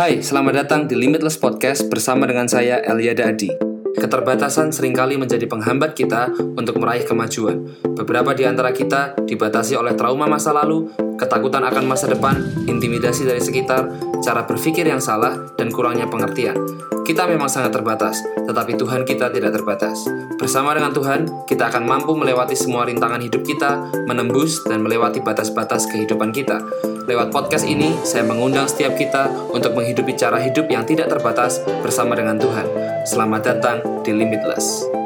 Hai, selamat datang di Limitless Podcast bersama dengan saya Eliada Adi. Keterbatasan sering kali menjadi penghambat kita untuk meraih kemajuan. Beberapa di antara kita dibatasi oleh trauma masa lalu, ketakutan akan masa depan, intimidasi dari sekitar, cara berpikir yang salah, dan kurangnya pengertian. Kita memang sangat terbatas, tetapi Tuhan kita tidak terbatas. Bersama dengan Tuhan, kita akan mampu melewati semua rintangan hidup kita, menembus dan melewati batas-batas kehidupan kita. Lewat podcast ini, saya mengundang setiap kita untuk menghidupi cara hidup yang tidak terbatas bersama dengan Tuhan. Selamat datang di Limitless.